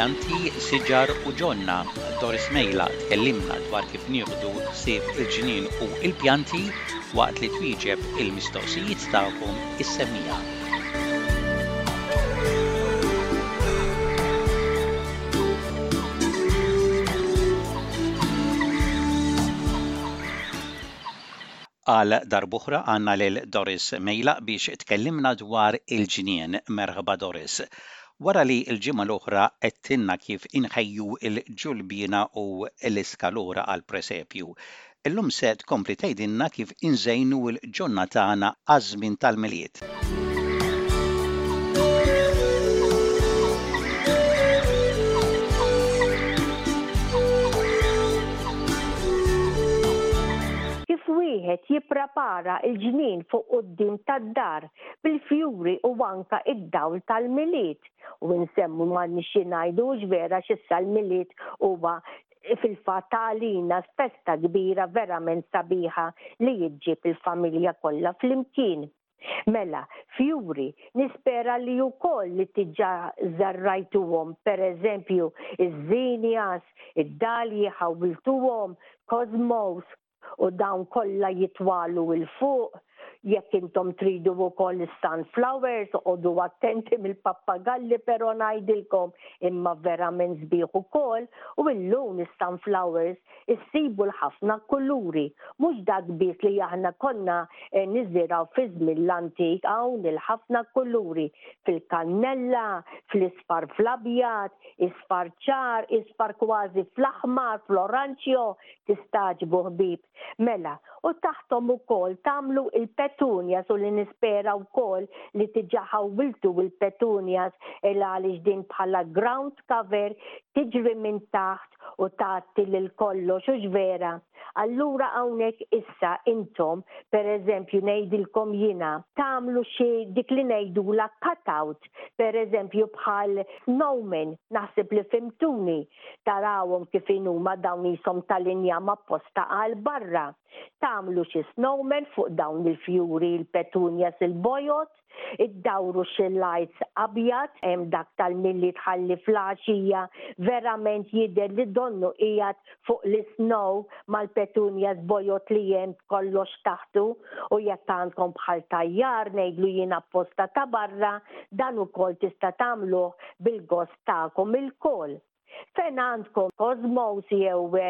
Pjanti, siġar u ġonna, Doris Mejla tkellimna dwar kif nieħdu ħsieb il-ġnien u l-pjanti waqt li twieġeb il-mistoqsijiet tagħkom is-semmiegħa. Għal darb'oħra għandna lil Doris Mejlaq biex tkellimna dwar il-ġnien. Merħba Doris. Wara li l-ġimgħa l-oħra għedtilna kif inħejju l-ġulbiena u l-iskalura għall-presepju, Illum se tkompli tgħidilna kif inżejnu l-ġonna tagħna għaż-żmien tal-Milied. Kif wieħed jipprepara l-ġnien fuq quddiem tad-dar bil-fjuri u anke d-dawl tal-Milied. U nsemmu ma nixi ngħidu hux vera x'issa l-Milied huwa fil-fatt ta' għalina festa kbira verament sabiħa li iġġib il-familja kollha flimkien. Mela, fjuri, nispera li wkoll li tiġà żarrajtuhom, per eżempju, iż-żinias, id-dalji ħawwiltuhom, cosmos, u dawn kollha jitwalu 'l fuq, jekk intom tridu wkoll is-sunflowers, oqogħdu attenti mill-pappagalli però ngħidilkom imma verament sbieħ ukoll u illum is-sunflowers issibu l-ħafna kuluri, mhux dak biss li aħna konna niżirgħu fiż-żmien l-antik hawn il-ħafna kuluri, fil-kannella, fl-isfar fl-abjad, isfar ċar, isfar kważi fl-aħmar, fl-oranġjo, tistagħġbu ħbieb, mela, u taħthom ukoll tagħmlu il-petunias u li nispera wkoll li diġà ħawwiltu il-petunias il għaliex din bħala ground cover tiġri minn taħt u tgħatti lil kollox hux vera? Allura hawnhekk issa intom pereżempju ngħidilkom jiena tagħmlu xi dik li ngħidulha cut out pereżempju bħal snowman naħseb li fhimtuni Tarawhom kif inhuma dawn qishom ta' l-injam apposta għal barra. Tagħmlu xi snowman fuq dawn il-fjuri, il-petunias, il-bojod, iddawru xi lights abjad, hemm dak tal-milli tħalli fl-għaxija verament jidher li donnu qiegħed fuq l-isnow mal-petunias bojod li hemm kollox taħtu u jekk għandkom bħal tajjar ngħidlu jien apposta ta' barra dan ukoll tista' tagħmluh bil-gost tagħkom ilkoll. Fejn għandkom Cosmos jew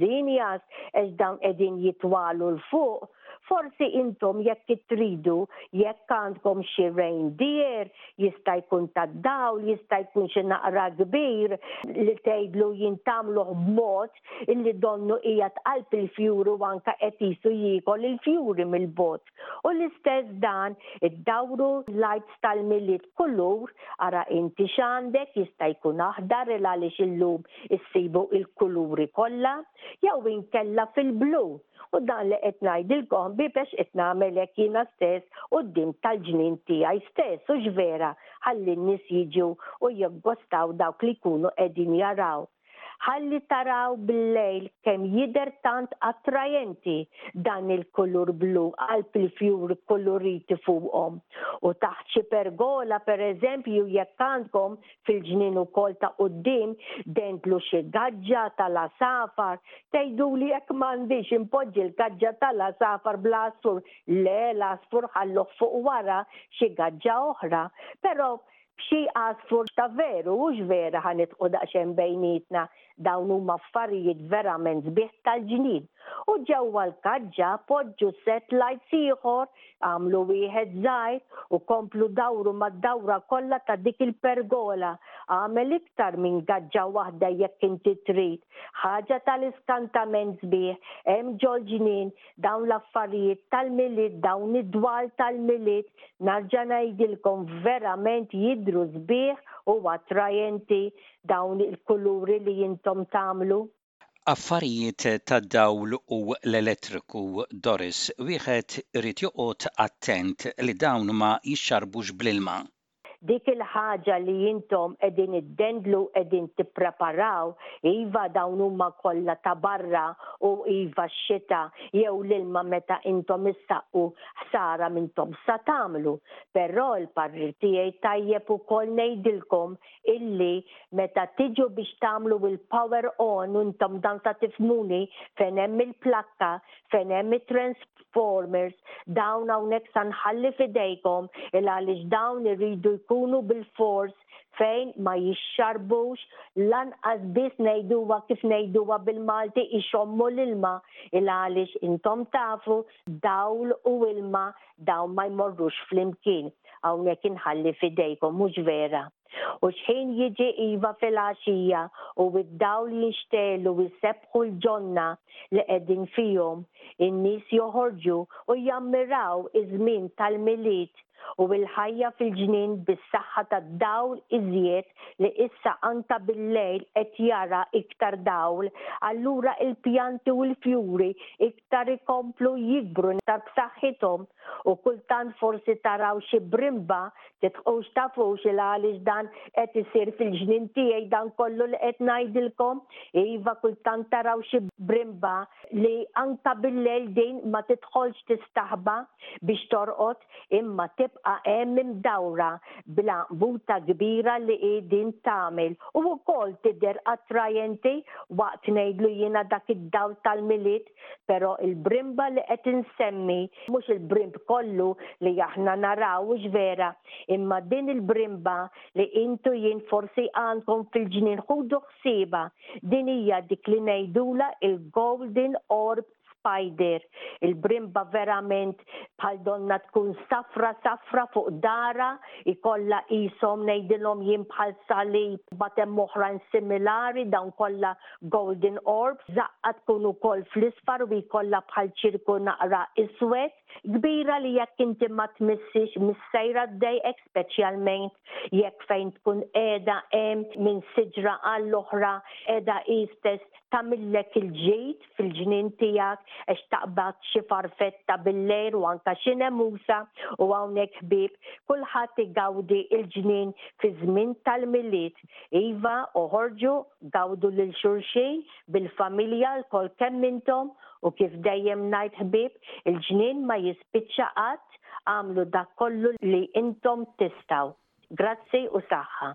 Zinjas għax dawn qegħdin jitwagħlu 'l fuq, forsi intom jekk ittridu jekk għandkom xi reindeer, jista' jkun tad-dawl, jista' jkun xi naqra kbir li tgħidlu jien tagħmluh b'mod illi donnu qiegħed qalb il-fjuri u anke qed qisu jiekol il-fjuri mill-bogħod. U l-istess dan iddawru lights tal-Milied kulur, ara inti x'għandek, jista' jkun aħdar il għaliex illum issibu il-kuluri kollha, jew inkella fil-blu. U dan li qed ngħidilkom ħbieb għax qed nagħmel hekk jiena stess quddiem tal-ġnien tiegħi stess u x'vera ħalli n-nies jiġu u joggostaw dawk li jkunu qegħdin jaraw. Ħalli taraw bil-lejl kemm jidher tant attrajenti dan il-kulur blu qalb il-fjuri kkuluriti fuqhom u taħt xi pergola pereżempju jekk għandkom fil-ġnien ukoll ta' quddiem dendlu xi gaġġa tal-għasafar, tgħiduli jekk m'għandix inpoġġi l-gaġġa tal-għasafar bla għasfur, le l-għasfur ħalluh fuq wara xi gaġġa oħra, però Xi għasfur ta' veru, hux vera ħa nidħqu daqsxejn bejnietna dawn huma affarijiet verament sbieħ tal-ġnien. U ġewwa l-kaġġa poġġu set lights ieħor, għamlu wieħed żgħir u komplu dawru mad-dawra kollha ta' dik il-pergola. Agħmel iktar minn gaġġa waħda jekk inti trid. Ħaġa tal-iskantament sbieħ hemm ġol-ġnien dawn l-affarijiet tal-Milied, dawn id-dwal tal-Milied, narġa' ngħidilkom, verament jidhru sbieħ u attrajenti dawn il-kuluri li intom tagħmlu. Affarijiet tad-dawl u l-elettriku, Doris, wieħed irid joqgħod attent li dawn ma jixxarrbux bl-ilma. Dik il-ħaġa li intom qegħdin iddendlu u qegħdin tippreparaw, iva dawn huma kollha ta' barra u iva x-xita jew l-ilma meta intom issaqqu ħsara m'intom sa tagħmlu. Però l-parir tiegħi tajjeb ukoll ngħidilkom illi meta tiġu biex tagħmlu il-power on u intom dan sa tifhmuni fejn hemm il-plakka fejn hemm it-trans formers dawn hawnhekk sa nħalli f'idejkom il għaliex dawn iridu jkunu bil-fors fejn ma jixxarbux lanqas biss ngħiduha kif ngħiduha bil-Malti ixommu l-ilma il għaliex intom tafu dawl u ilma dawn ma jmorrux flimkien. Hawnhekk inħalli f'idejkom, mhux vera? U xħin jiġi iva filgħaxija u d-dawl jinxtegħlu u jsebbħu l-ġonna li qegħdin fihom, in-nies joħorġu u jammiraw iż-żmien tal-Milied u l-ħajja fil-ġnien bis-saħħa tad-dawl iżjed li issa anka bil-lejl qed jara iktar dawl allura l-pjanti u l-fjuri iktar ikomplu jikbru iktar b'saħħithom u kultant forsi taraw xi brimba tidħqux tafux il għaliex dan qed isir fil-ġnien tiegħi dan kollu li qed ngħidilkom iva kultant taraw xi brimba li anke billejl din ma tidħolx tistaħba biex torqod imma tibqa' hemm imdawra bil-għanquta kbira li hi din tagħmel u wkoll tidher attrajenti waqt ngħidlu jiena dak id-dawl tal-Milied, però il-brimba li qed insemmi, mhux il-brimb kollu li aħna naraw, hux vera, imma din il-brimba li intu jien forsi għandkom fil-ġnien ħudu ħsiebha, din hija dik li ngħidulha il-Golden Orb spider, il-brimba verament bħal donna tkun safra safra fuq darha, ikollha qishom ngħidilhom jien bħal salib, mbagħad hemm oħrajn similari dawn kollha golden orbs, żaqqha tkun ukoll fl-isfar u jkollha bħal ċirku naqra iswed, kbira li jekk inti ma tmissiex mhix sejra ddejqek speċjalment jekk fejn tkun qiegħda hemm minn siġra għall-oħra qiegħda hi stess tamillek il-ġid fil-ġnien tiegħek għax taqbad xi farfetta bil-lejl u anke xi nemusa u hawnhekk ħbieb kulħadd igawdi l-ġnien fiż-żmien tal-Milied. Iva, oħorġu, gawdu lil xulxin, bil-familja lkoll kemm intom u kif dejjem ngħid ħbieb, il-ġnien ma jispiċċa qatt, agħmlu dak kollu li intom tistgħu. Grazzi u saħħa.